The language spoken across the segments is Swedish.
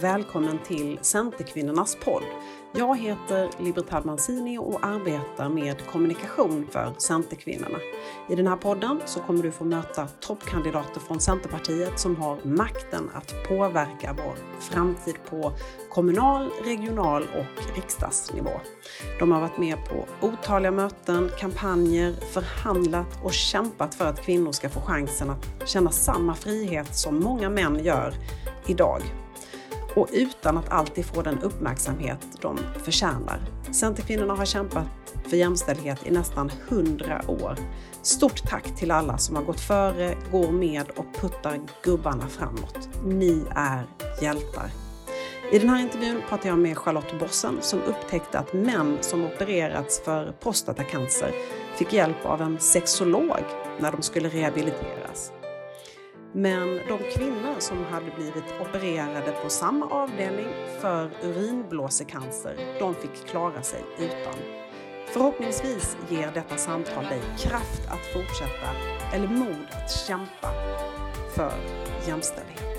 Välkommen till Centerkvinnornas podd. Jag heter Libertad Mancini och arbetar med kommunikation för Centerkvinnorna. I den här podden så kommer du få möta toppkandidater från Centerpartiet som har makten att påverka vår framtid på kommunal, regional och riksdagsnivå. De har varit med på otaliga möten, kampanjer, förhandlat och kämpat för att kvinnor ska få chansen att känna samma frihet som många män gör idag och utan att alltid få den uppmärksamhet de förtjänar. Centerkvinnorna har kämpat för jämställdhet i nästan 100 år. Stort tack till alla som har gått före, går med och puttar gubbarna framåt. Ni är hjältar. I den här intervjun pratar jag med Charlotte Bossen som upptäckte att män som opererats för prostatacancer fick hjälp av en sexolog när de skulle rehabiliteras. Men de kvinnor som hade blivit opererade på samma avdelning för urinblåsecancer, de fick klara sig utan. Förhoppningsvis ger detta samtal dig kraft att fortsätta eller mod att kämpa för jämställdhet.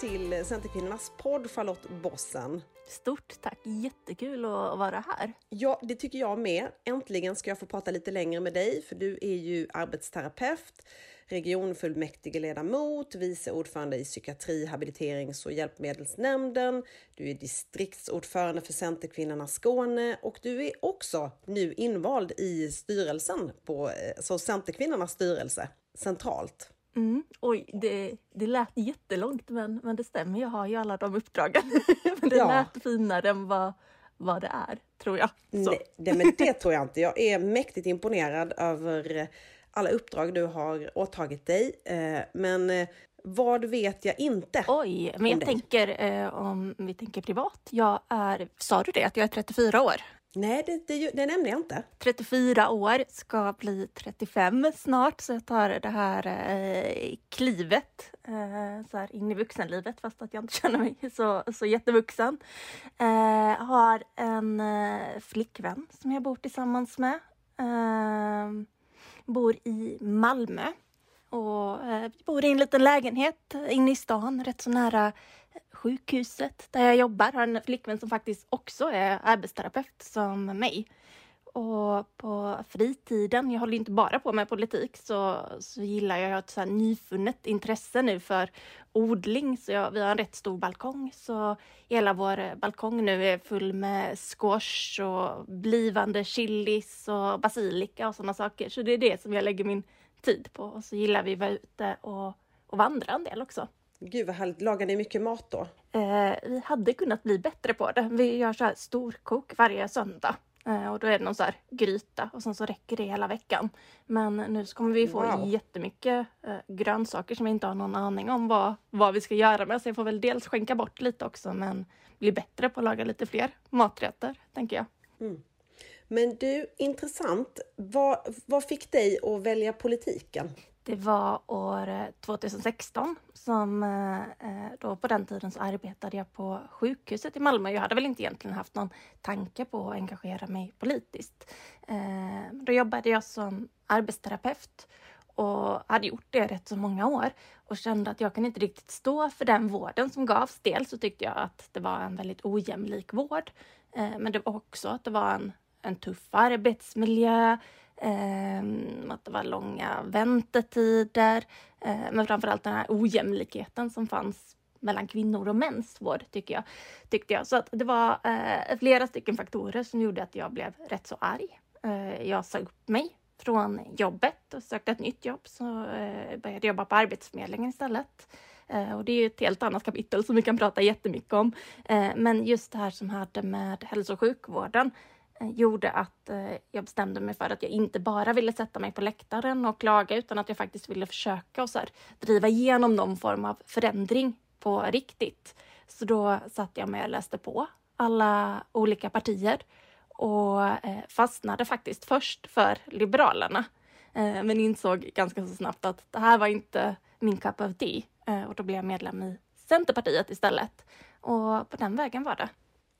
Till Centerkvinnornas podd Charlotte Bossen. Stort tack! Jättekul att vara här. Ja, det tycker jag med. Äntligen ska jag få prata lite längre med dig, för du är ju arbetsterapeut, regionfullmäktigeledamot, vice ordförande i psykiatri, habiliterings och hjälpmedelsnämnden. Du är distriktsordförande för Centerkvinnorna Skåne och du är också nu invald i styrelsen på så Centerkvinnornas styrelse centralt. Mm. Oj, det, det lät jättelångt men, men det stämmer, jag har ju alla de uppdragen. men det ja. lät finare än vad, vad det är, tror jag. Nej, det, men det tror jag inte. Jag är mäktigt imponerad över alla uppdrag du har åtagit dig. Eh, men eh, vad vet jag inte? Oj, men jag dig? tänker eh, om vi tänker privat. Jag är, sa du det, att jag är 34 år? Nej, det, det, det nämner jag inte. 34 år, ska bli 35 snart, så jag tar det här eh, klivet eh, så här in i vuxenlivet, fast att jag inte känner mig så, så jättevuxen. Eh, har en eh, flickvän som jag bor tillsammans med. Eh, bor i Malmö och eh, bor i en liten lägenhet eh, inne i stan, rätt så nära sjukhuset där jag jobbar. Har en flickvän som faktiskt också är arbetsterapeut som mig. Och på fritiden, jag håller inte bara på med politik, så, så gillar jag ett så här nyfunnet intresse nu för odling. Så jag, vi har en rätt stor balkong, så hela vår balkong nu är full med squash och blivande chilis och basilika och sådana saker. Så det är det som jag lägger min tid på. Och så gillar vi att vara ute och, och vandra en del också. Gud vad härligt. Lagar ni mycket mat då? Eh, vi hade kunnat bli bättre på det. Vi gör så här storkok varje söndag. Eh, och då är det någon så här gryta och sen så räcker det hela veckan. Men nu så kommer vi få wow. jättemycket eh, grönsaker som vi inte har någon aning om vad, vad vi ska göra med. Så jag får väl dels skänka bort lite också men bli bättre på att laga lite fler maträtter, tänker jag. Mm. Men du, intressant. Vad, vad fick dig att välja politiken? Det var år eh, 2016 som eh, eh, då på den tiden så arbetade jag på sjukhuset i Malmö. Jag hade väl inte egentligen haft någon tanke på att engagera mig politiskt. Då jobbade jag som arbetsterapeut och hade gjort det rätt så många år och kände att jag kan inte riktigt stå för den vården som gavs. Dels så tyckte jag att det var en väldigt ojämlik vård, men det var också att det var en, en tuff arbetsmiljö. Eh, att det var långa väntetider, eh, men framförallt den här ojämlikheten som fanns mellan kvinnor och mäns vård, tycker jag. Tyckte jag. Så att det var eh, flera stycken faktorer som gjorde att jag blev rätt så arg. Eh, jag sa upp mig från jobbet och sökte ett nytt jobb, så eh, började jag jobba på Arbetsförmedlingen istället. Eh, och det är ett helt annat kapitel som vi kan prata jättemycket om. Eh, men just det här som hade med hälso och sjukvården Eh, Eh, gjorde att eh, jag bestämde mig för att jag inte bara ville sätta mig på läktaren och klaga utan att jag faktiskt ville försöka och så här, driva igenom någon form av förändring på riktigt. Så då satt jag med och läste på alla olika partier och eh, fastnade faktiskt först för Liberalerna. Men insåg ganska så snabbt att det här var inte min cup of tea och då blev jag medlem i Centerpartiet istället. Och på den vägen var det.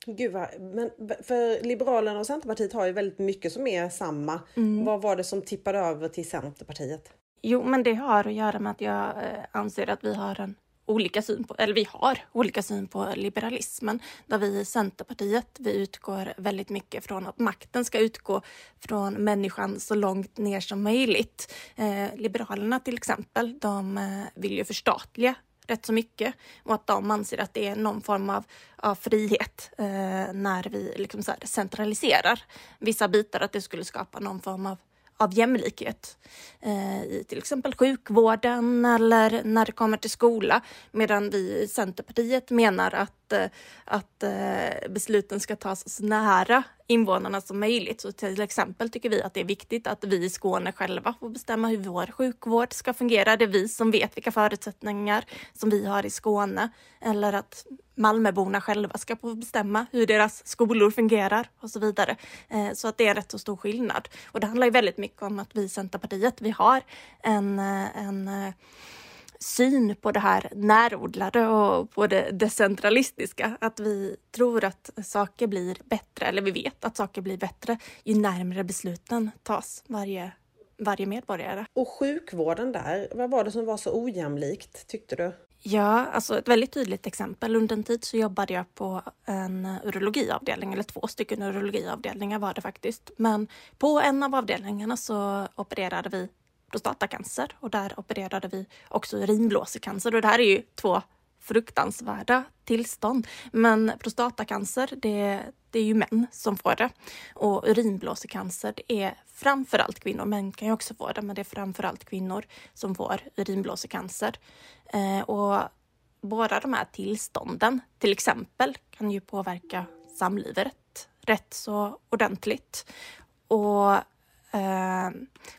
Gud vad, men för Liberalerna och Centerpartiet har ju väldigt mycket som är samma. Mm. Vad var det som tippade över till Centerpartiet? Jo, men det har att göra med att jag eh, anser att vi har en olika syn på, eller vi har olika syn på liberalismen. Där vi i Centerpartiet, vi utgår väldigt mycket från att makten ska utgå från människan så långt ner som möjligt. Eh, Liberalerna till exempel, de eh, vill ju förstatliga rätt så mycket och att de anser att det är någon form av, av frihet eh, när vi liksom så centraliserar vissa bitar, att det skulle skapa någon form av av jämlikhet eh, i till exempel sjukvården eller när det kommer till skola. Medan vi i Centerpartiet menar att, att, eh, att eh, besluten ska tas så nära invånarna som möjligt. Så till exempel tycker vi att det är viktigt att vi i Skåne själva får bestämma hur vår sjukvård ska fungera. Det är vi som vet vilka förutsättningar som vi har i Skåne. Eller att Malmöborna själva ska få bestämma hur deras skolor fungerar och så vidare. Eh, så att det är rätt så stor skillnad. Och det handlar ju väldigt mycket om att vi i Centerpartiet, vi har en, en syn på det här närodlade och på det decentralistiska. Att vi tror att saker blir bättre, eller vi vet att saker blir bättre ju närmare besluten tas varje, varje medborgare. Och sjukvården där, vad var det som var så ojämlikt tyckte du? Ja, alltså ett väldigt tydligt exempel. Under en tid så jobbade jag på en urologiavdelning, eller två stycken urologiavdelningar var det faktiskt. Men på en av avdelningarna så opererade vi prostatacancer och där opererade vi också urinblåsecancer och det här är ju två fruktansvärda tillstånd. Men prostatacancer, det, det är ju män som får det. Och urinblåsecancer, det är framförallt kvinnor. Män kan ju också få det, men det är framförallt kvinnor som får urinblåsecancer. Eh, och båda de här tillstånden, till exempel, kan ju påverka samlivet rätt så ordentligt. Och eh,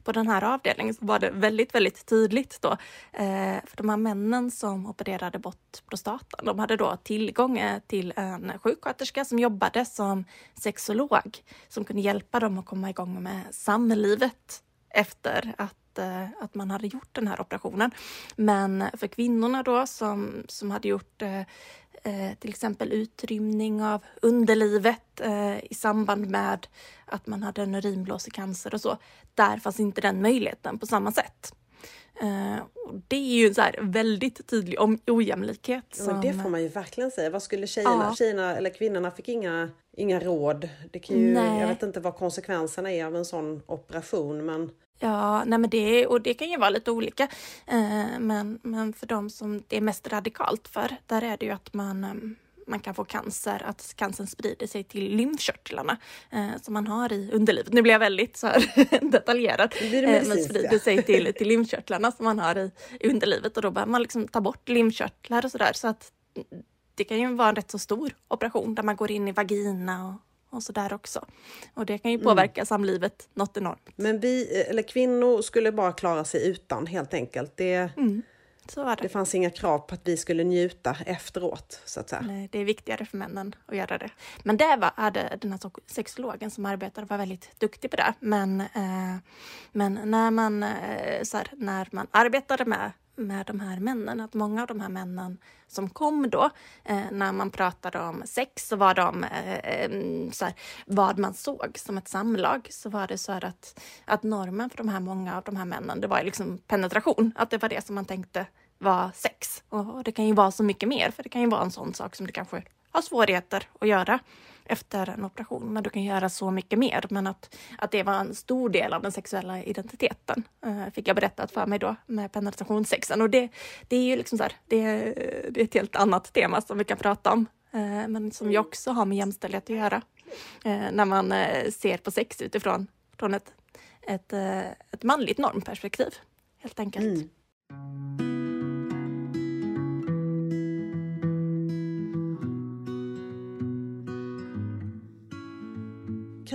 på den här avdelningen så var det väldigt, väldigt tydligt då. Eh, för de här männen som opererade bort prostatan, de hade då tillgång eh, till en sjuksköterska som jobbade som sexolog som kunde hjälpa dem att komma igång med samlivet efter att eh, att man hade gjort den här operationen. Men för kvinnorna då som, som hade gjort eh, eh, eh, till exempel utrymning av underlivet eh, i samband med att man hade en urinblåsecancer och så. Där fanns inte den möjligheten på samma sätt. Uh, det är ju en så väldigt tydlig om ojämlikhet. Som... Ja, det får man ju verkligen säga. Vad skulle tjejerna, ja. tjejerna eller kvinnorna fick inga, inga råd. Det kan ju, jag vet inte vad konsekvenserna är av en sån operation men Ja, nej men det, och det kan ju vara lite olika. Uh, men, men för de som det är mest radikalt för, där är det ju att man um, man kan få cancer, att cancern sprider sig till lymfkörtlarna eh, som man har i underlivet. Nu blir jag väldigt så här detaljerad. Det eh, men sprider sig till, till lymfkörtlarna som man har i, i underlivet och då behöver man liksom ta bort lymfkörtlar och sådär. Så att det kan ju vara en rätt så stor operation där man går in i vagina och, och så där också. Och det kan ju mm. påverka mm. samlivet något enormt. Men vi, eller kvinnor skulle bara klara sig utan helt enkelt. Det, mm. Det. det fanns inga krav på att vi skulle njuta efteråt, så att säga. Nej, det är viktigare för männen att göra det. Men det var, hade den här sexologen som arbetade var väldigt duktig på det. Men, eh, men när, man, eh, så här, när man arbetade med med de här männen, att många av de här männen som kom då, eh, när man pratade om sex så var de eh, eh, så här, vad man såg som ett samlag, så var det så här att, att normen för de här många av de här männen, det var liksom penetration, att det var det som man tänkte var sex. Och, och det kan ju vara så mycket mer, för det kan ju vara en sån sak som du kanske har svårigheter att göra efter en operation. Men du kan göra så mycket mer. Men att, att det var en stor del av den sexuella identiteten eh, fick jag berättat för mig då med penetrationssexen. Och det, det är ju liksom så här, det, det är ett helt annat tema som vi kan prata om. Eh, men som ju också har med jämställdhet att göra. Eh, när man eh, ser på sex utifrån från ett, ett, eh, ett manligt normperspektiv. Helt enkelt. Mm.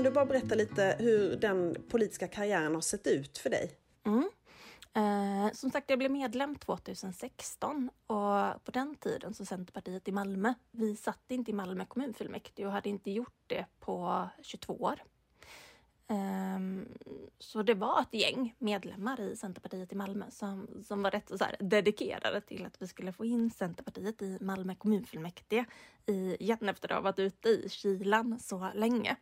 Kan du bara berätta lite hur den politiska karriären har sett ut för dig? Mm. Eh, som sagt, jag blev medlem 2016 och på den tiden så Centerpartiet i Malmö, vi satt inte i Malmö kommunfullmäktige och hade inte gjort det på 22 år. Um, så det var ett gäng medlemmar i Centerpartiet i Malmö som, som var rätt så här, dedikerade till att vi skulle få in Centerpartiet i Malmö kommunfullmäktige igen efter att ha varit ute i kylan så länge.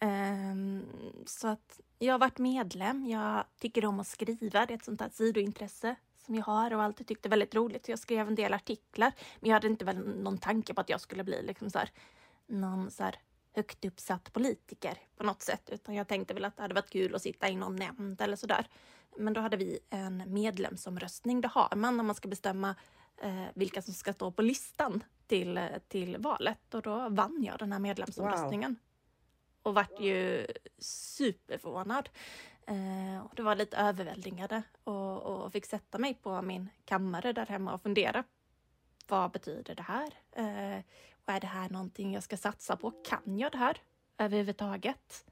Um, så att jag har varit medlem. Jag tycker om att skriva. Det är ett sånt här sidointresse som jag har och alltid tyckte väldigt roligt. Jag skrev en del artiklar, men jag hade inte väl någon tanke på att jag skulle bli liksom så här, någon så här högt uppsatt politiker på något sätt, utan jag tänkte väl att det hade varit kul att sitta i någon nämnd eller sådär. Men då hade vi en medlemsomröstning. Det har man när man ska bestämma eh, vilka som ska stå på listan till, till valet och då vann jag den här medlemsomröstningen. Wow. Och vart ju superförvånad. Eh, och det var lite överväldigande och, och fick sätta mig på min kammare där hemma och fundera. Vad betyder det här? Eh, är det här någonting jag ska satsa på? Kan jag det här överhuvudtaget?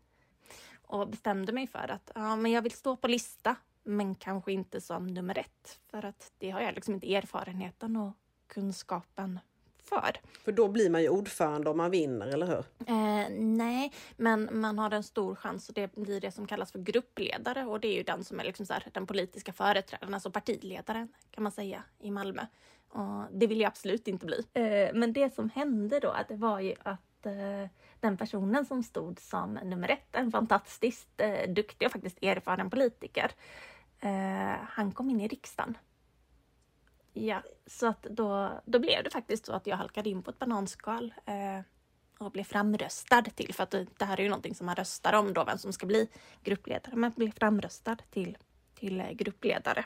Och bestämde mig för att ja, men jag vill stå på lista, men kanske inte som nummer ett. För att det har jag liksom inte erfarenheten och kunskapen för. För då blir man ju ordförande om man vinner, eller hur? Eh, nej, men man har en stor chans och det blir det som kallas för gruppledare och det är ju den som är liksom så här, den politiska företrädaren, alltså partiledaren kan man säga i Malmö. Och det vill jag absolut inte bli. Eh, men det som hände då, det var ju att eh, den personen som stod som nummer ett, en fantastiskt eh, duktig och faktiskt erfaren politiker, han kom in i riksdagen Ja, så att då, då blev det faktiskt så att jag halkade in på ett bananskal och blev framröstad till, för att det här är ju någonting som man röstar om då, vem som ska bli gruppledare, men blev framröstad till, till gruppledare.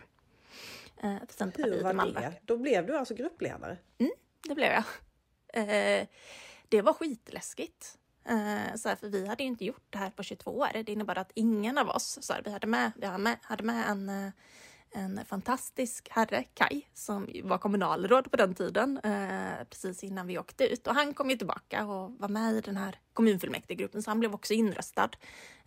Eh, för Centerpartiet Hur var det? Då blev du alltså gruppledare? Mm, det blev jag. Eh, det var skitläskigt. Uh, så här, för vi hade ju inte gjort det här på 22 år. Det innebar att ingen av oss, så här, vi hade med, vi hade med, hade med en, uh, en fantastisk herre, Kai, som var kommunalråd på den tiden, eh, precis innan vi åkte ut. Och han kom ju tillbaka och var med i den här kommunfullmäktigegruppen, så han blev också inröstad.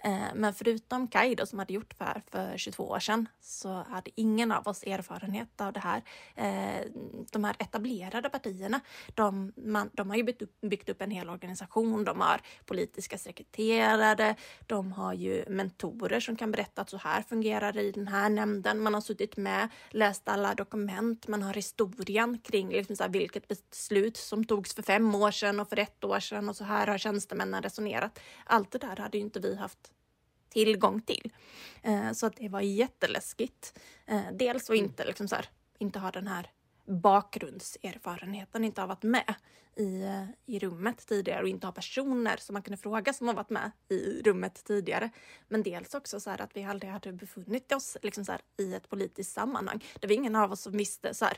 Eh, men förutom Kai då, som hade gjort det här för 22 år sedan, så hade ingen av oss erfarenhet av det här. Eh, de här etablerade partierna, de, man, de har ju byggt upp, byggt upp en hel organisation. De har politiska sekreterare, de har ju mentorer som kan berätta att så här fungerar det i den här nämnden. Man har suttit med, läst alla dokument, man har historien kring liksom så här, vilket beslut som togs för fem år sedan och för ett år sedan och så här har tjänstemännen resonerat. Allt det där hade ju inte vi haft tillgång till. Eh, så att det var jätteläskigt. Eh, dels att inte, liksom så här, inte ha den här bakgrundserfarenheten, inte ha varit med i, eh, i rummet tidigare och inte ha personer som man kunde fråga som har varit med i rummet tidigare. Men dels också så här att vi aldrig hade befunnit oss liksom så här, i ett politiskt sammanhang. Det var ingen av oss som visste så här,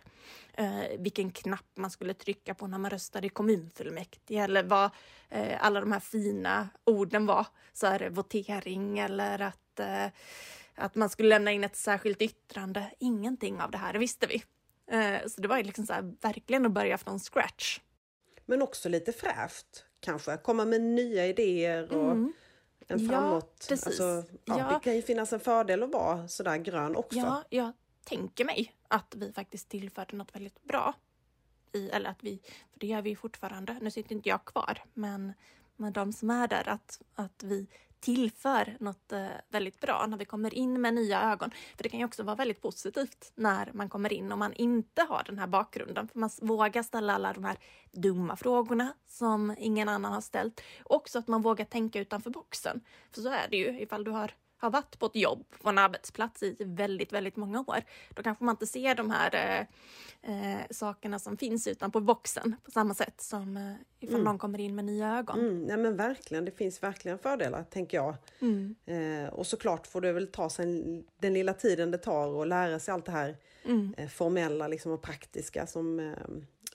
eh, vilken knapp man skulle trycka på när man röstade i kommunfullmäktige eller vad eh, alla de här fina orden var. Så här, votering eller att eh, att man skulle lämna in ett särskilt yttrande. Ingenting av det här visste vi. Eh, så det var ju liksom så här, verkligen att börja från scratch. Men också lite fräscht kanske, komma med nya idéer och mm. en framåt. Ja, precis. Alltså, ja, ja. Det kan ju finnas en fördel att vara sådär grön också. Ja, jag tänker mig att vi faktiskt tillförde något väldigt bra. I, eller att vi, för det gör vi fortfarande, nu sitter inte jag kvar, men, men de som är där, att, att vi tillför något eh, väldigt bra när vi kommer in med nya ögon. För det kan ju också vara väldigt positivt när man kommer in och man inte har den här bakgrunden. För man vågar ställa alla de här dumma frågorna som ingen annan har ställt. Också att man vågar tänka utanför boxen. För så är det ju ifall du har har varit på ett jobb på en arbetsplats i väldigt, väldigt många år. Då kanske man inte ser de här eh, eh, sakerna som finns utanpå boxen på samma sätt som eh, ifall mm. någon kommer in med nya ögon. Mm, ja men verkligen, det finns verkligen fördelar tänker jag. Mm. Eh, och såklart får det väl ta sig den lilla tiden det tar att lära sig allt det här mm. eh, formella liksom, och praktiska som eh,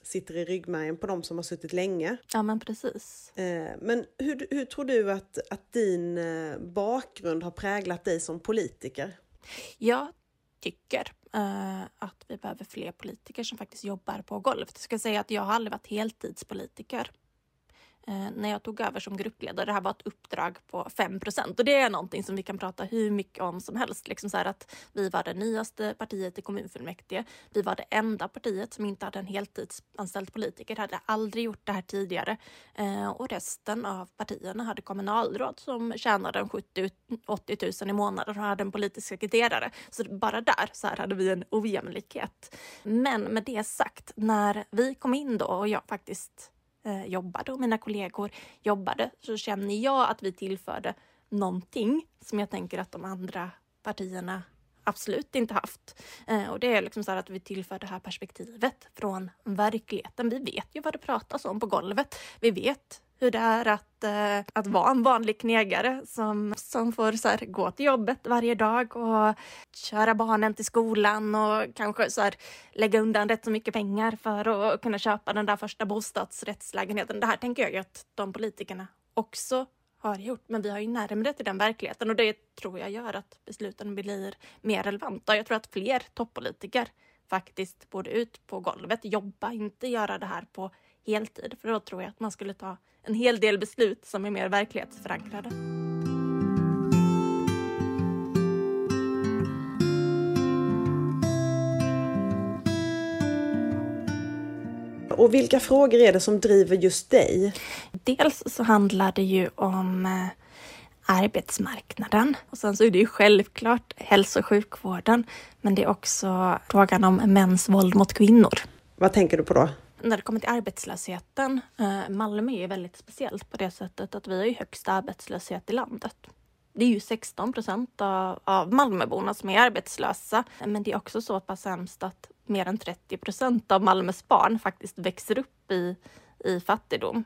sitter i ryggmärgen på de som har suttit länge. Ja men precis. Eh, men hur, hur tror du att, att din eh, bakgrund har präglat dig som politiker? Jag tycker uh, att vi behöver fler politiker som faktiskt jobbar på golvet. Jag ska säga att jag har aldrig varit heltidspolitiker eh, när jag tog över som gruppledare. Det här var ett uppdrag på 5% och det är någonting som vi kan prata hur mycket om som helst. Liksom så att vi var det nyaste partiet i kommunfullmäktige. Vi var det enda partiet som inte hade en heltidsanställd politiker. Hade aldrig gjort det här tidigare eh, och resten av partierna hade kommunalråd som tjänade 70-80 000 i månaden och hade en politisk sekreterare. Så bara där så här hade vi en ojämlikhet. Men med det sagt, när vi kom in då och jag faktiskt eh, jobbade och mina kollegor jobbade så känner jag att vi tillförde någonting som jag tänker att de andra partierna absolut inte haft. Eh, och det är liksom så att vi tillför det här perspektivet från verkligheten. Vi vet ju vad det pratas om på golvet. Vi vet hur det är att, eh, att vara en vanlig knegare som, som får så här, gå till jobbet varje dag och köra barnen till skolan och kanske så här, lägga undan rätt så mycket pengar för att kunna köpa den där första bostadsrättslägenheten. Det här tänker jag ju att de politikerna också har gjort, men vi har ju närmare till den verkligheten och det tror jag gör att besluten blir mer relevanta. Jag tror att fler toppolitiker faktiskt borde ut på golvet, jobba, inte göra det här på heltid, för då tror jag att man skulle ta en hel del beslut som är mer verklighetsförankrade. Och vilka frågor är det som driver just dig? Dels så handlar det ju om eh, arbetsmarknaden. Och sen så är det ju självklart hälso och sjukvården, men det är också frågan om mäns våld mot kvinnor. Vad tänker du på då? När det kommer till arbetslösheten, eh, Malmö är väldigt speciellt på det sättet att vi har ju högst arbetslöshet i landet. Det är ju 16 procent av, av Malmöborna som är arbetslösa, men det är också så pass hemskt att mer än 30 procent av Malmös barn faktiskt växer upp i, i fattigdom.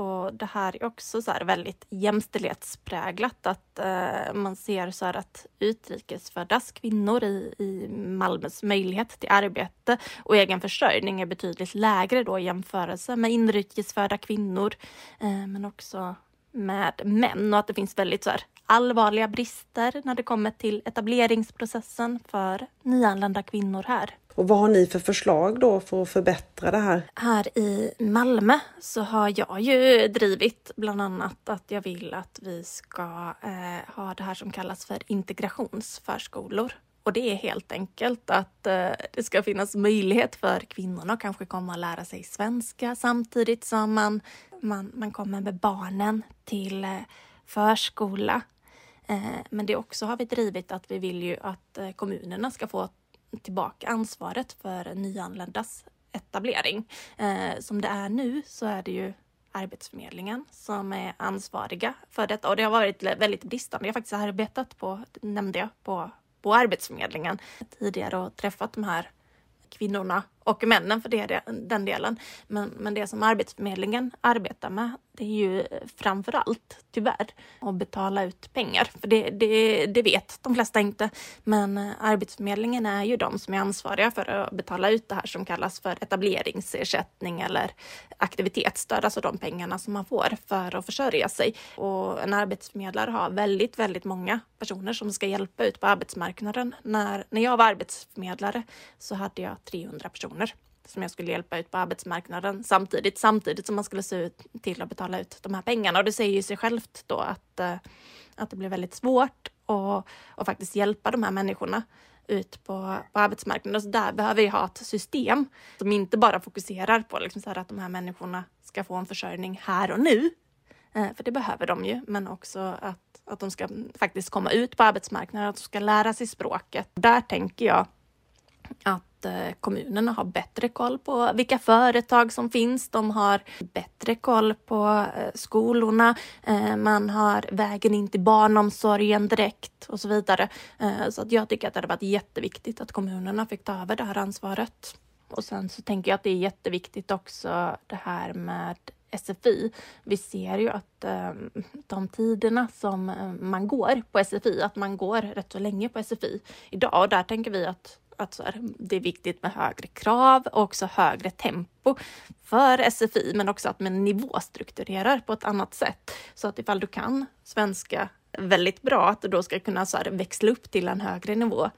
Och det här är också så väldigt jämställdhetspräglat, att eh, man ser så att utrikesföddas kvinnor i, i Malmös möjlighet till arbete och egen försörjning är betydligt lägre då i jämförelse med inrikesfödda kvinnor, eh, men också med män. Och att det finns väldigt så här, allvarliga brister när det kommer till etableringsprocessen för nyanlända kvinnor här. Och vad har ni för förslag då för att förbättra det här? Här i Malmö så har jag ju drivit bland annat att jag vill att vi ska eh, ha det här som kallas för integrationsförskolor. Och det är helt enkelt att eh, det ska finnas möjlighet för kvinnorna att kanske komma och lära sig svenska samtidigt som man, man, man kommer med barnen till eh, förskola. Eh, men det också har vi drivit att vi vill ju att eh, kommunerna ska få tillbaka ansvaret för nyanländas etablering. Eh, som det är nu så är det ju Arbetsförmedlingen som är ansvariga för detta och det har varit väldigt bristande. Jag har faktiskt arbetat på, nämnde jag, på, på Arbetsförmedlingen tidigare och träffat de här kvinnorna och männen för det, den delen. Men, men det som Arbetsförmedlingen arbetar med, det är ju framför allt, tyvärr, att betala ut pengar. För det, det, det vet de flesta inte. Men Arbetsförmedlingen är ju de som är ansvariga för att betala ut det här som kallas för etableringsersättning eller aktivitetsstöd, alltså de pengarna som man får för att försörja sig. Och en arbetsförmedlare har väldigt, väldigt många personer som ska hjälpa ut på arbetsmarknaden. När, när jag var arbetsförmedlare så hade jag 300 personer personer som jag skulle hjälpa ut på arbetsmarknaden samtidigt, samtidigt som man skulle se ut till att betala ut de här pengarna. Och det säger ju sig självt då att, eh, att det blir väldigt svårt att, att faktiskt hjälpa de här människorna ut på, på arbetsmarknaden. Så där behöver vi ha ett system som inte bara fokuserar på liksom så att de här människorna ska få en försörjning här och nu, eh, för det behöver de ju, men också att, att de ska faktiskt komma ut på arbetsmarknaden, att de ska lära sig språket. Där tänker jag att Eh, kommunerna har bättre koll på vilka företag som finns. De har bättre koll på eh, skolorna. Eh, man har vägen in till barnomsorgen direkt och så vidare. Så att jag tycker att det hade varit jätteviktigt att kommunerna fick ta över det här ansvaret. Och sen så tänker jag att det är jätteviktigt också det här med SFI. Vi ser ju att ehm, de tiderna som man går på SFI, att man går rätt så länge på SFI idag och där tänker vi att att så här, det är viktigt med högre krav och också högre tempo för SFI, men också att man nivåstrukturerar på ett annat sätt. Så att ifall du kan svenska väldigt bra, att du då ska kunna så här, växla upp till en högre nivå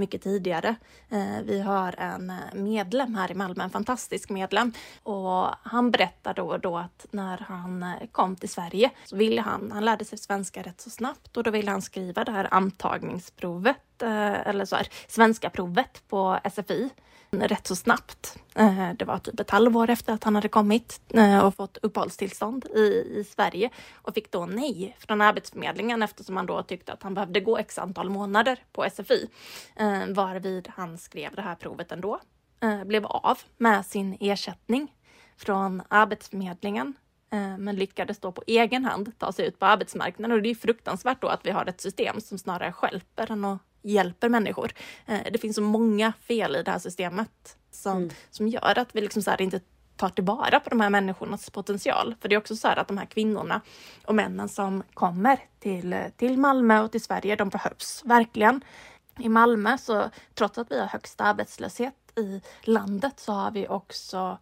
mycket tidigare. Eh, vi har en eh, medlem här i Malmö, en fantastisk medlem. Och han berättar då och då att när han eh, kom till Sverige så ville han, han lärde sig svenska rätt så snabbt och då ville han skriva det här antagningsprovet, eller så här, svenska provet på SFI rätt så snabbt. Eh, det var typ ett halvår efter att han hade kommit eh, och fått uppehållstillstånd i, i Sverige och fick då nej från Arbetsförmedlingen eftersom han då tyckte att han behövde gå x antal månader på SFI. Eh, varvid han skrev det här provet ändå. Blev av med sin ersättning från Arbetsförmedlingen men lyckades då på egen hand ta sig ut på arbetsmarknaden. Och det är fruktansvärt då att vi har ett system som snarare skälper än att hjälper människor. Eh, det finns så många fel i det här systemet som, mm. som gör att vi liksom så inte tar tillvara på de här människornas potential. För det är också så här att de här kvinnorna och männen som kommer till, till Malmö och till Sverige, de behövs verkligen. I Malmö, så trots att vi har högst arbetslöshet i landet, så har vi också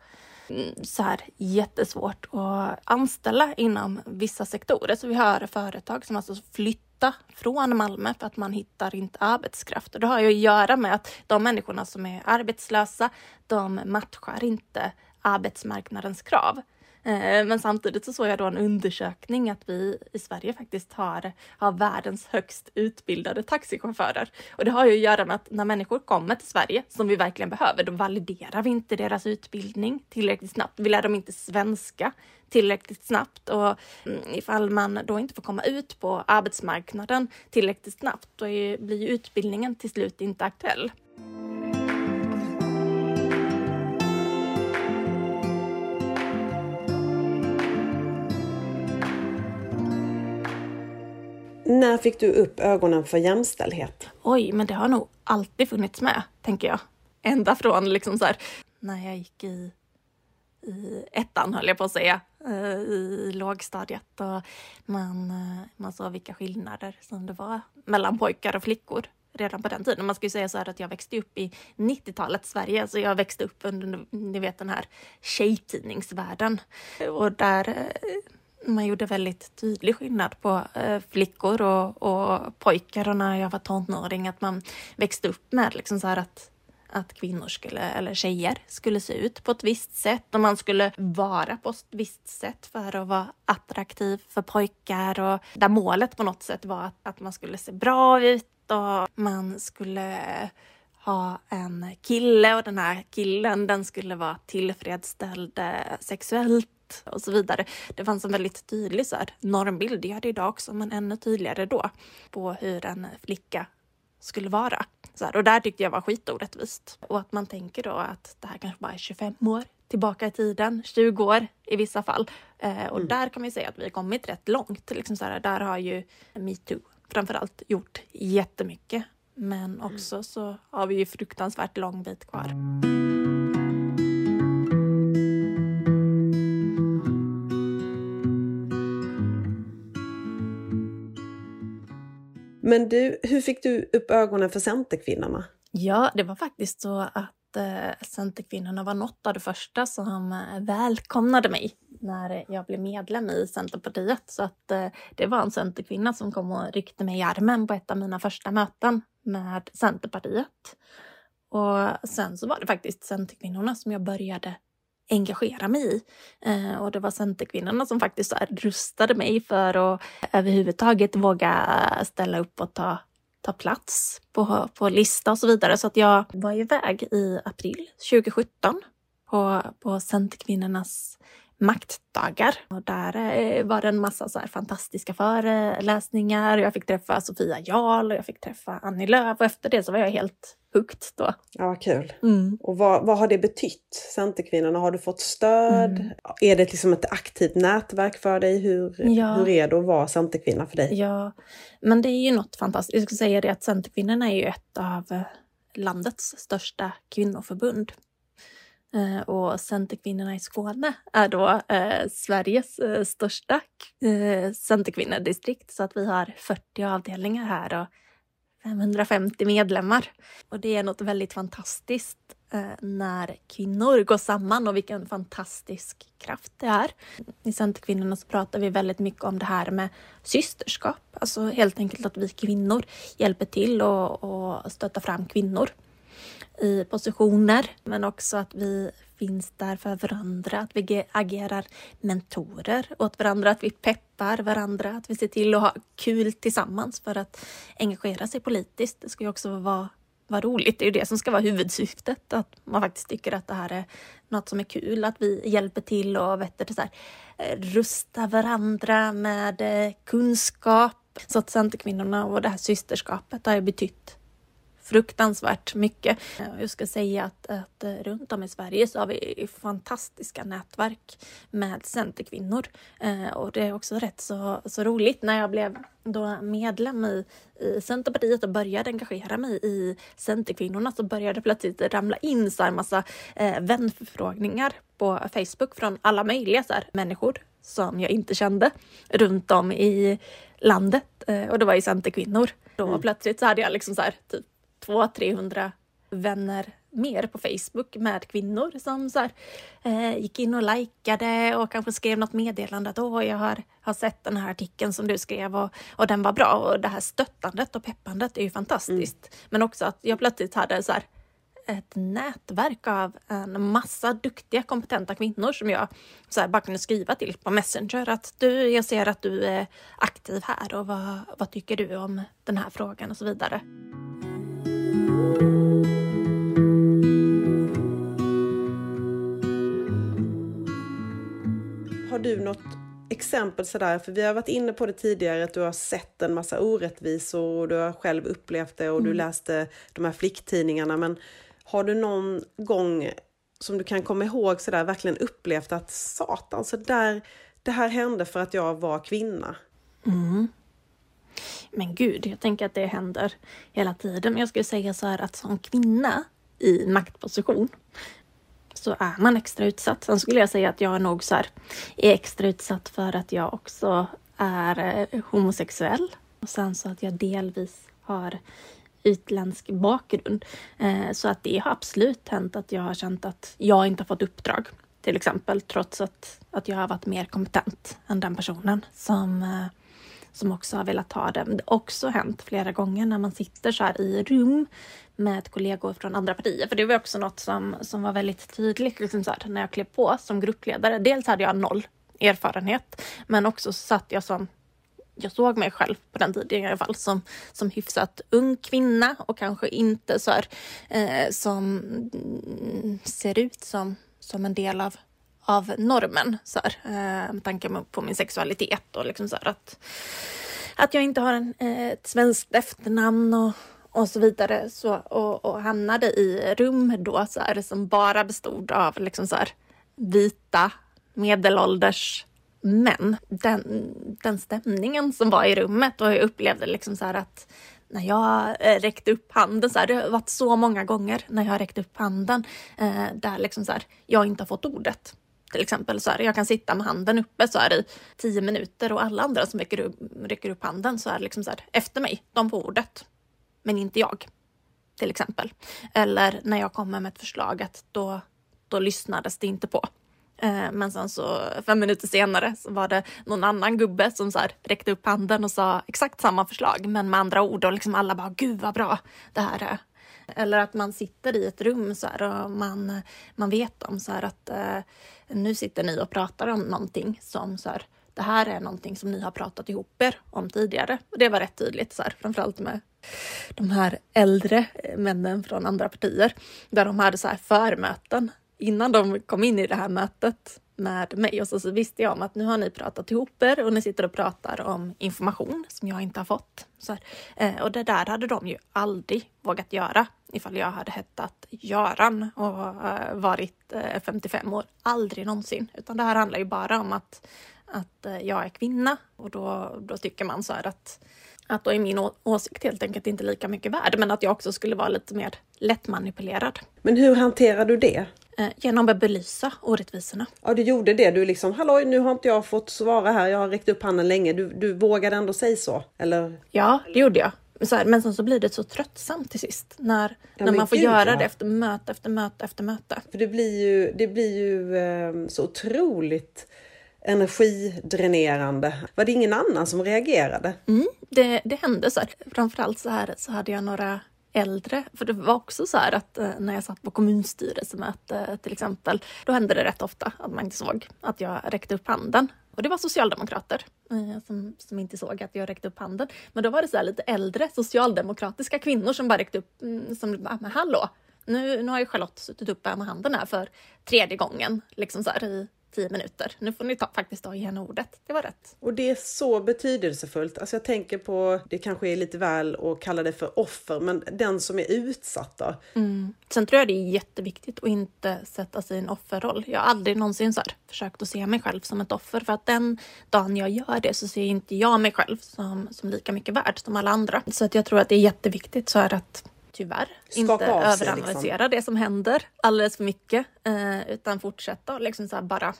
mm, så här jättesvårt att anställa inom vissa sektorer. Så vi har företag som alltså flyttar flytta från Malmö för att man hittar inte arbetskraft. Och det har ju att göra med att de människorna som är arbetslösa, de matchar inte arbetsmarknadens krav. Eh, men samtidigt så såg jag då en undersökning att vi i Sverige faktiskt har, har världens högst utbildade taxichaufförer. Och det har ju att göra med att när människor kommer till Sverige, som vi verkligen behöver, då validerar vi inte deras utbildning tillräckligt snabbt. Vi lär dem inte svenska tillräckligt snabbt och mm, ifall man då inte får komma ut på arbetsmarknaden tillräckligt snabbt, då är, blir utbildningen till slut inte aktuell. När fick du upp ögonen för jämställdhet? Oj, men det har nog alltid funnits med, tänker jag. Ända från liksom så här, när jag gick i, i ettan, höll jag på att säga, eh, i lågstadiet och man, eh, man såg vilka skillnader som det var mellan pojkar och flickor redan på den tiden. Man ska ju säga så här att jag växte upp i 90-talets Sverige, så jag växte upp under, ni vet den här tjejtidningsvärlden. Och där eh, man gjorde väldigt tydlig skillnad på eh, flickor och, och pojkar. Och när jag var tonåring att man växte upp med liksom så här att att kvinnor skulle, eller tjejer skulle se ut på ett visst sätt. Och man skulle vara på ett visst sätt för att vara attraktiv för pojkar. Och där målet på något sätt var att, att man skulle se bra ut. Och man skulle ha en kille. Och den här killen den skulle vara tillfredsställd eh, sexuellt och så vidare. Det fanns en väldigt tydlig så här, normbild, det gör det idag också, men ännu tydligare då, på hur en flicka skulle vara. Så här, och där tyckte jag var skitorättvist. Och att man tänker då att det här kanske bara är 25 år tillbaka i tiden, 20 år i vissa fall. Eh, och mm. där kan man säga att vi har kommit rätt långt. Liksom så här, där har ju metoo framförallt gjort jättemycket. Men mm. också mm. så har vi ju fruktansvärt lång bit kvar. Men du, hur fick du upp ögonen för Centerkvinnorna? Ja, det var faktiskt så att eh, Centerkvinnorna var något av det första som eh, välkomnade mig när jag blev medlem i Centerpartiet. Så att eh, det var en Centerkvinna som kom och ryckte mig i armen på ett av mina första möten med Centerpartiet. Och sen så var det faktiskt Centerkvinnorna som jag började engagera mig i. Eh, och det var Centerkvinnorna som faktiskt rustade mig för att överhuvudtaget våga ställa upp och ta, ta plats på, på lista och så vidare. Så att jag var iväg i april 2017 på, på Centerkvinnornas maktdagar. Och där eh, var det en massa så fantastiska föreläsningar. Jag fick träffa Sofia Jarl och jag fick träffa Annie Lööf och efter det så var jag helt hooked då. Ja, vad kul. Mm. Och vad, vad har det betytt, Centerkvinnorna? Har du fått stöd? Mm. Är det liksom ett aktivt nätverk för dig? Hur, ja. hur är det att vara Centerkvinna för dig? Ja, men det är ju något fantastiskt. Jag ska säga det att Centerkvinnorna är ju ett av landets största kvinnoförbund. Eh, och Centerkvinnorna i Skåne är då eh, Sveriges eh, största eh, Centerkvinnodistrikt så att vi har 40 avdelningar här och 550 medlemmar. Och det är något väldigt fantastiskt eh, när kvinnor går samman och vilken fantastisk kraft det är. I Centerkvinnorna så pratar vi väldigt mycket om det här med systerskap, alltså helt enkelt att vi kvinnor hjälper till och, och stöttar fram kvinnor i positioner, men också att vi finns där för varandra, att vi agerar mentorer åt varandra, att vi peppar varandra, att vi ser till att ha kul tillsammans för att engagera sig politiskt. Det ska ju också vara, vara roligt, det är ju det som ska vara huvudsyftet, att man faktiskt tycker att det här är något som är kul, att vi hjälper till och vet du, så här, rusta varandra med eh, kunskap. Så att Centerkvinnorna och det här systerskapet har ju betytt fruktansvärt mycket. Jag ska säga att, att runt om i Sverige så har vi fantastiska nätverk med centerkvinnor eh, och det är också rätt så, så roligt när jag blev då medlem i, i Centerpartiet och började engagera mig i Centerkvinnorna så började plötsligt ramla in så här massa eh, vänförfrågningar på Facebook från alla möjliga så här, människor som jag inte kände runt om i landet eh, och det var ju Centerkvinnor. Då mm. plötsligt så hade jag liksom så här, typ 200-300 vänner mer på Facebook med kvinnor som så här, eh, gick in och likade och kanske skrev något meddelande att åh, jag har, har sett den här artikeln som du skrev och, och den var bra. Och det här stöttandet och peppandet är ju fantastiskt. Mm. Men också att jag plötsligt hade så här, ett nätverk av en massa duktiga, kompetenta kvinnor som jag så här, bara kunde skriva till på Messenger att du, jag ser att du är aktiv här och vad, vad tycker du om den här frågan och så vidare. Har du något exempel sådär, för vi har varit inne på det tidigare, att du har sett en massa orättvisor och du har själv upplevt det och mm. du läste de här flicktidningarna. Men har du någon gång som du kan komma ihåg sådär verkligen upplevt att satan, så där, det här hände för att jag var kvinna? Mm. Men gud, jag tänker att det händer hela tiden. Men jag skulle säga så här att som kvinna i maktposition så är man extra utsatt. Sen skulle jag säga att jag är nog så här, är extra utsatt för att jag också är eh, homosexuell. Och sen så att jag delvis har utländsk bakgrund. Eh, så att det har absolut hänt att jag har känt att jag inte har fått uppdrag till exempel, trots att, att jag har varit mer kompetent än den personen som eh, som också har velat ha det. Det har också hänt flera gånger när man sitter så här i rum med kollegor från andra partier. För det var också något som, som var väldigt tydligt liksom så här, när jag klev på som gruppledare. Dels hade jag noll erfarenhet, men också satt jag som jag såg mig själv på den tiden i alla fall som, som hyfsat ung kvinna och kanske inte så här, eh, som mm, ser ut som, som en del av av normen så här, eh, med tanke på min sexualitet och liksom så här, att, att jag inte har en, eh, ett svenskt efternamn och, och så vidare. Så, och, och hamnade i rum då så här, som bara bestod av liksom så här, vita medelålders män. Den, den stämningen som var i rummet och jag upplevde liksom så här att när jag eh, räckte upp handen, så här, det har varit så många gånger när jag har räckt upp handen eh, där liksom så här, jag inte har fått ordet till exempel. Så här, jag kan sitta med handen uppe så här i tio minuter och alla andra som räcker upp, räcker upp handen så är liksom så här, efter mig, de på ordet. Men inte jag, till exempel. Eller när jag kommer med ett förslag att då, då lyssnades det inte på. Eh, men sen så fem minuter senare så var det någon annan gubbe som så här räckte upp handen och sa exakt samma förslag men med andra ord och liksom alla bara gud vad bra det här är. Eller att man sitter i ett rum så här och man, man vet om så här att eh, nu sitter ni och pratar om någonting som så här, det här är någonting som ni har pratat ihop er om tidigare. Och det var rätt tydligt, så här, framförallt med de här äldre eh, männen från andra partier, där de hade så här förmöten innan de kom in i det här mötet med mig och så, så visste jag om att nu har ni pratat ihop er och ni sitter och pratar om information som jag inte har fått. Så eh, och det där hade de ju aldrig vågat göra ifall jag hade hettat Göran och eh, varit eh, 55 år. Aldrig någonsin, utan det här handlar ju bara om att, att eh, jag är kvinna och då, då tycker man så här att att då är min åsikt helt enkelt inte lika mycket värd, men att jag också skulle vara lite mer lättmanipulerad. Men hur hanterar du det? Eh, genom att belysa orättvisorna. Ja, du gjorde det. Du liksom, halloj, nu har inte jag fått svara här. Jag har räckt upp handen länge. Du, du vågade ändå säga så, eller? Ja, det gjorde jag. Så här, men sen så blir det så tröttsamt till sist när, Ja, när man får gud, göra ja. det efter möte efter möte efter möte. För det blir ju, det blir ju eh, så otroligt energidränerande. Var det ingen annan som reagerade? Mm, det, det hände så här. Framförallt så här så hade jag några äldre, för det var också så här att eh, när jag satt på kommunstyrelsemöte till exempel, då hände det rätt ofta att man inte såg att jag räckte upp handen. Och det var socialdemokrater eh, som, som inte såg att jag räckte upp handen. Men då var det så här lite äldre socialdemokratiska kvinnor som bara räckte upp, mm, som bara, men hallå, nu, nu har ju Charlotte suttit uppe med handen här för tredje gången, liksom så här i tio minuter. Nu får ni ta, faktiskt ta igen ordet. Det var rätt. Och det är så betydelsefullt. Alltså jag tänker på, det kanske är lite väl att kalla det för offer, men den som är utsatt då? Mm. Sen tror jag det är jätteviktigt att inte sätta sig i en offerroll. Jag har aldrig någonsin så här försökt att se mig själv som ett offer för att den dagen jag gör det så ser inte jag mig själv som, som lika mycket värd som alla andra. Så att jag tror att det är jätteviktigt så här att tyvärr Skaka inte sig, liksom. överanalysera det som händer alldeles för mycket eh, utan fortsätta och liksom så bara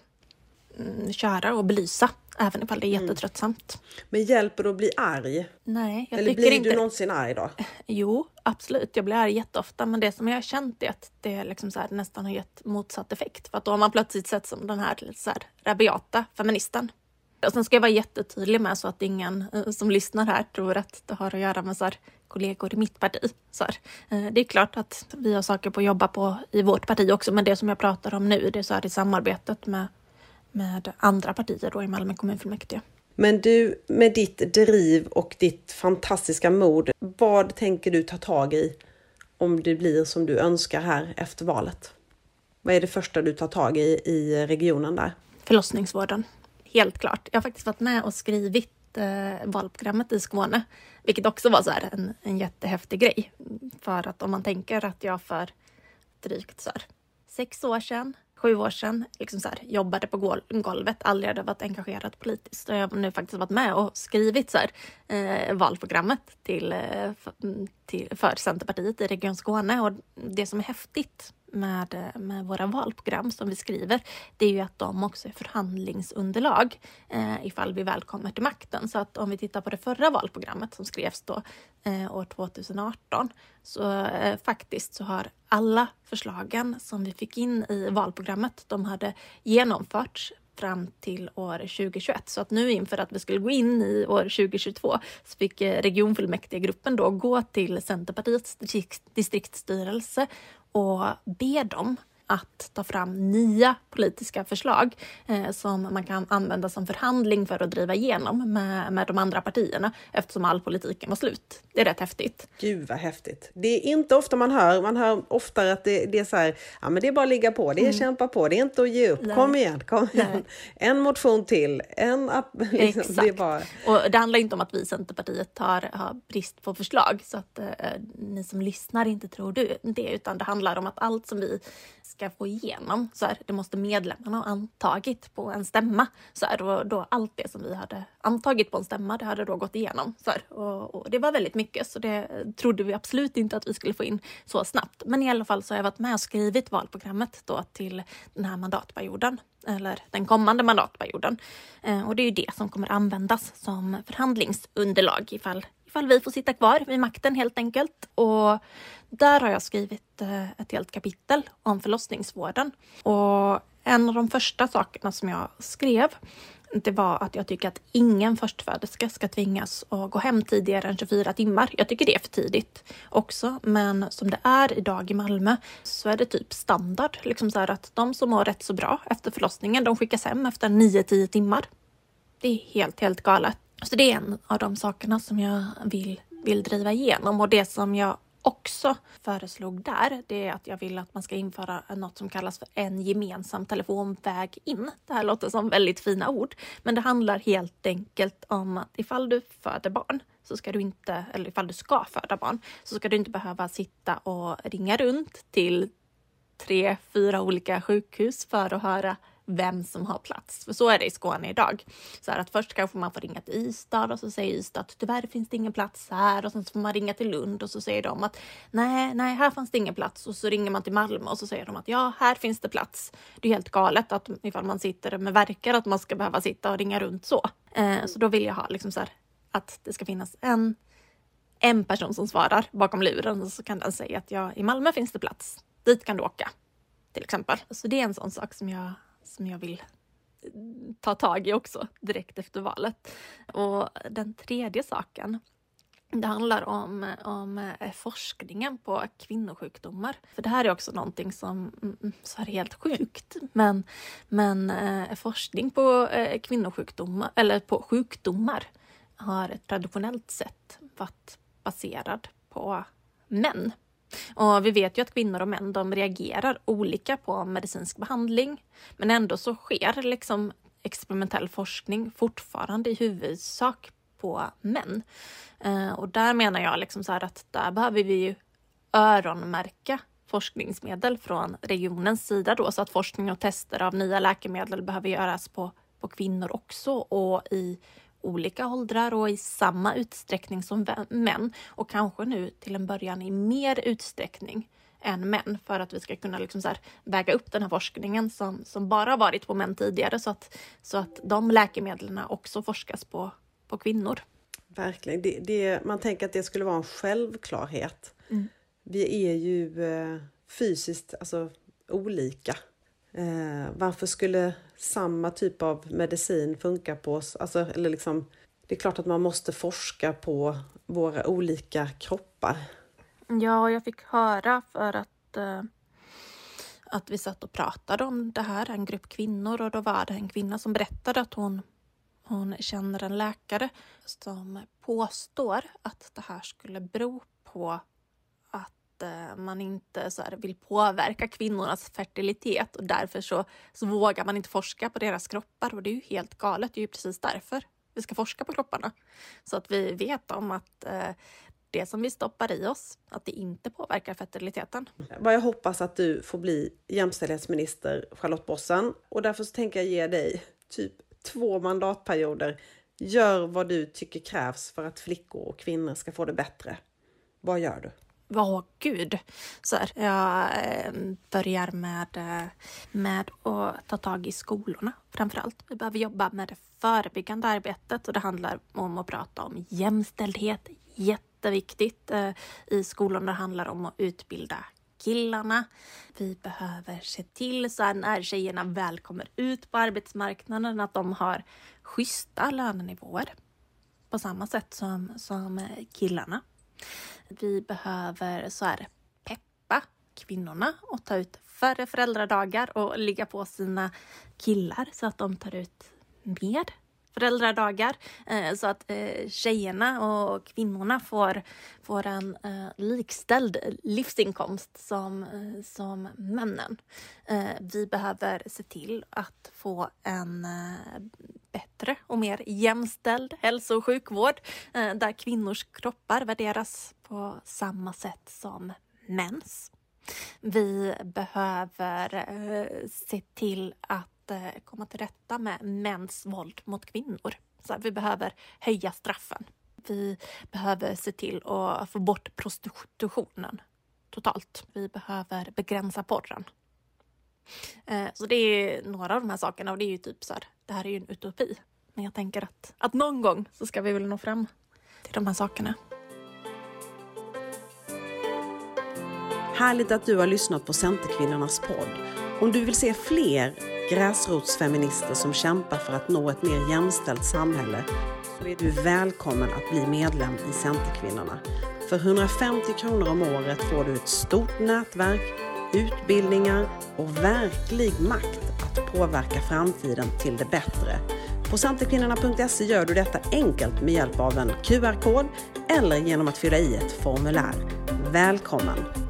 mm, köra och belysa även ifall det är jättetröttsamt. Men hjälper det att bli arg? Nej, jag Eller tycker blir inte du någonsin arg då? Jo, absolut. Jag blir arg jätteofta, men det som jag har känt är att det liksom så här, nästan har gett motsatt effekt. För att då har man plötsligt sett som den här, så här rabiata feministen. Och sen ska jag vara jättetydlig med så att ingen eh, som lyssnar här tror att det har att göra med så här, kollegor i mitt parti. Så här. Eh, Det är klart att vi har saker på att jobba på i vårt parti också, men det som jag pratar om nu, det är så här i samarbetet med, med andra partier då i Malmö kommunfullmäktige. Men du, med ditt driv och ditt fantastiska mod, vad tänker du ta tag i om det blir som du önskar här efter valet? Vad är det första du tar tag i i regionen där? förlossningsvården. Helt klart. Jag har faktiskt varit med och skrivit eh, valprogrammet i Skåne, vilket också var så här en, en jättehäftig grej. För att om man tänker att jag för drygt så här, sex år sedan, sju år sedan, liksom så här, jobbade på gol- golvet, aldrig hade varit engagerad politiskt. Och jag har nu faktiskt varit med och skrivit så här, eh, valprogrammet till, eh, till, för Centerpartiet i Region Skåne. Och det som är häftigt med, eh, med våra valprogram som vi skriver, det är ju att de också är förhandlingsunderlag eh, ifall vi väl kommer till makten. Så att om vi tittar på det förra valprogrammet som skrevs då eh, år 2018, så eh, faktiskt så har alla förslagen som vi fick in i valprogrammet, de hade genomförts fram till år 2021. Så att nu inför att vi skulle gå in i år 2022 så fick eh, regionfullmäktigegruppen då gå till Centerpartiets distriktsstyrelse och be dem att ta fram nya politiska förslag eh, som man kan använda som förhandling för att driva igenom med, med de andra partierna eftersom all politiken var slut. Det är rätt häftigt. Gud vad häftigt! Det är inte ofta man hör, man hör oftare att det, det är så här, ja men det är bara att ligga på, det är kämpa på, det är inte att ge upp, Nej. kom igen, kom igen. Nej. En motion till, en app, liksom, Exakt. det är bara... Och det handlar inte om att vi i Centerpartiet har, har brist på förslag så att eh, ni som lyssnar inte tror du- det utan det handlar om att allt som vi ska få igenom så här, det måste medlemmarna ha antagit på en stämma. Så här, och då allt det som vi hade antagit på en stämma det hade då gått igenom. Så här, och, och det var väldigt mycket så det trodde vi absolut inte att vi skulle få in så snabbt. Men i alla fall så har jag varit med och skrivit valprogrammet då till den här mandatperioden eller den kommande mandatperioden. Eh, och det är ju det som kommer användas som förhandlingsunderlag ifall, ifall vi får sitta kvar vid makten helt enkelt. Och där har jag skrivit eh, ett helt kapitel om förlossningsvården. Och en av de första sakerna som jag skrev det var att jag tycker att ingen förstföderska ska tvingas att gå hem tidigare än 24 timmar. Jag tycker det är för tidigt också, men som det är idag i Malmö så är det typ standard. Liksom så här att de som mår rätt så bra efter förlossningen, de skickas hem efter 9-10 timmar. Det är helt, helt galet. Så det är en av de sakerna som jag vill, vill driva igenom och det som jag också föreslog där, det är att jag vill att man ska införa något som kallas för en gemensam telefonväg in. Det här låter som väldigt fina ord, men det handlar helt enkelt om att ifall du föder barn så ska du inte, eller ifall du ska föda barn, så ska du inte behöva sitta och ringa runt till tre, fyra olika sjukhus för att höra vem som har plats. För så är det i Skåne idag. Så här att först kanske man får ringa till Ystad och så säger Ystad att tyvärr finns det ingen plats här och sen så får man ringa till Lund och så säger de att nej, nej, här fanns det ingen plats och så ringer man till Malmö och så säger de att ja, här finns det plats. Det är helt galet att ifall man sitter med verkar att man ska behöva sitta och ringa runt så. Eh, så då vill jag ha liksom så här att det ska finnas en en person som svarar bakom luren och så kan den säga att ja, i Malmö finns det plats. Dit kan du åka. Till exempel. Så det är en sån sak som jag, som jag vill ta tag i också direkt efter valet. Och den tredje saken det handlar om, om eh, forskningen på kvinnosjukdomar. För det här är också någonting som mm, mm, så är helt sjukt. Men, men eh, forskning på eh, kvinnosjukdomar, eller på sjukdomar, har traditionellt sett varit baserad på män. Och vi vet ju att kvinnor och män de reagerar olika på medicinsk behandling. Men ändå så sker liksom experimentell forskning fortfarande i huvudsak på män. Eh, och där menar jag liksom så att där behöver vi ju öronmärka forskningsmedel från regionens sida då så att forskning och tester av nya läkemedel behöver göras på, på kvinnor också och i olika åldrar och i samma utsträckning som män och kanske nu till en början i mer utsträckning än män för att vi ska kunna liksom så väga upp den här forskningen som, som bara varit på män tidigare så att, så att de läkemedlen också forskas på, på kvinnor. Verkligen. Det, det, man tänker att det skulle vara en självklarhet. Mm. Vi är ju eh, fysiskt alltså, olika. Eh, varför skulle samma typ av medicin funka på oss? Alltså, eller liksom, det är klart att man måste forska på våra olika kroppar. Ja, jag fick höra för att, eh, att vi satt och pratade om det här, en grupp kvinnor, och då var det en kvinna som berättade att hon hon känner en läkare som påstår att det här skulle bero på att eh, man inte så här, vill påverka kvinnornas fertilitet och därför så, så vågar man inte forska på deras kroppar och det är ju helt galet. Det är ju precis därför vi ska forska på kropparna. Så att vi vet om att eh, det som vi stoppar i oss, att det inte påverkar fertiliteten. Vad jag hoppas att du får bli jämställdhetsminister Charlotte Bossen och därför så tänker jag ge dig typ två mandatperioder. Gör vad du tycker krävs för att flickor och kvinnor ska få det bättre. Vad gör du? Åh oh, gud! Så här, jag eh, börjar med, eh, med att ta tag i skolorna framför allt. Vi behöver jobba med det förebyggande arbetet och det handlar om att prata om jämställdhet. Jätteviktigt eh, i skolorna. Det handlar om att utbilda killarna. Vi behöver se till så att när tjejerna väl kommer ut på arbetsmarknaden att de har schyssta lönenivåer på samma sätt som, som killarna. Vi behöver så här peppa kvinnorna och ta ut färre föräldradagar och ligga på sina killar så att de tar ut mer föräldradagar eh, så att eh, tjejerna och kvinnorna får, får en eh, likställd livsinkomst som, som männen. Vi behöver se till att få en bättre och mer jämställd hälso och sjukvård eh, där kvinnors kroppar värderas på samma sätt som mäns. Vi behöver eh, se till att eh, komma till rätta med mäns våld mot kvinnor. Så vi behöver höja straffen. Vi behöver se till att få bort prostitutionen totalt. Vi behöver begränsa porren. Så det är några av de här sakerna och det är ju typ så här, det här är ju en utopi. Men jag tänker att, att någon gång så ska vi väl nå fram till de här sakerna. Härligt att du har lyssnat på Centerkvinnornas podd. Om du vill se fler gräsrotsfeminister som kämpar för att nå ett mer jämställt samhälle så är du välkommen att bli medlem i Centerkvinnorna. För 150 kronor om året får du ett stort nätverk, utbildningar och verklig makt att påverka framtiden till det bättre. På santekvinnorna.se gör du detta enkelt med hjälp av en QR-kod eller genom att fylla i ett formulär. Välkommen!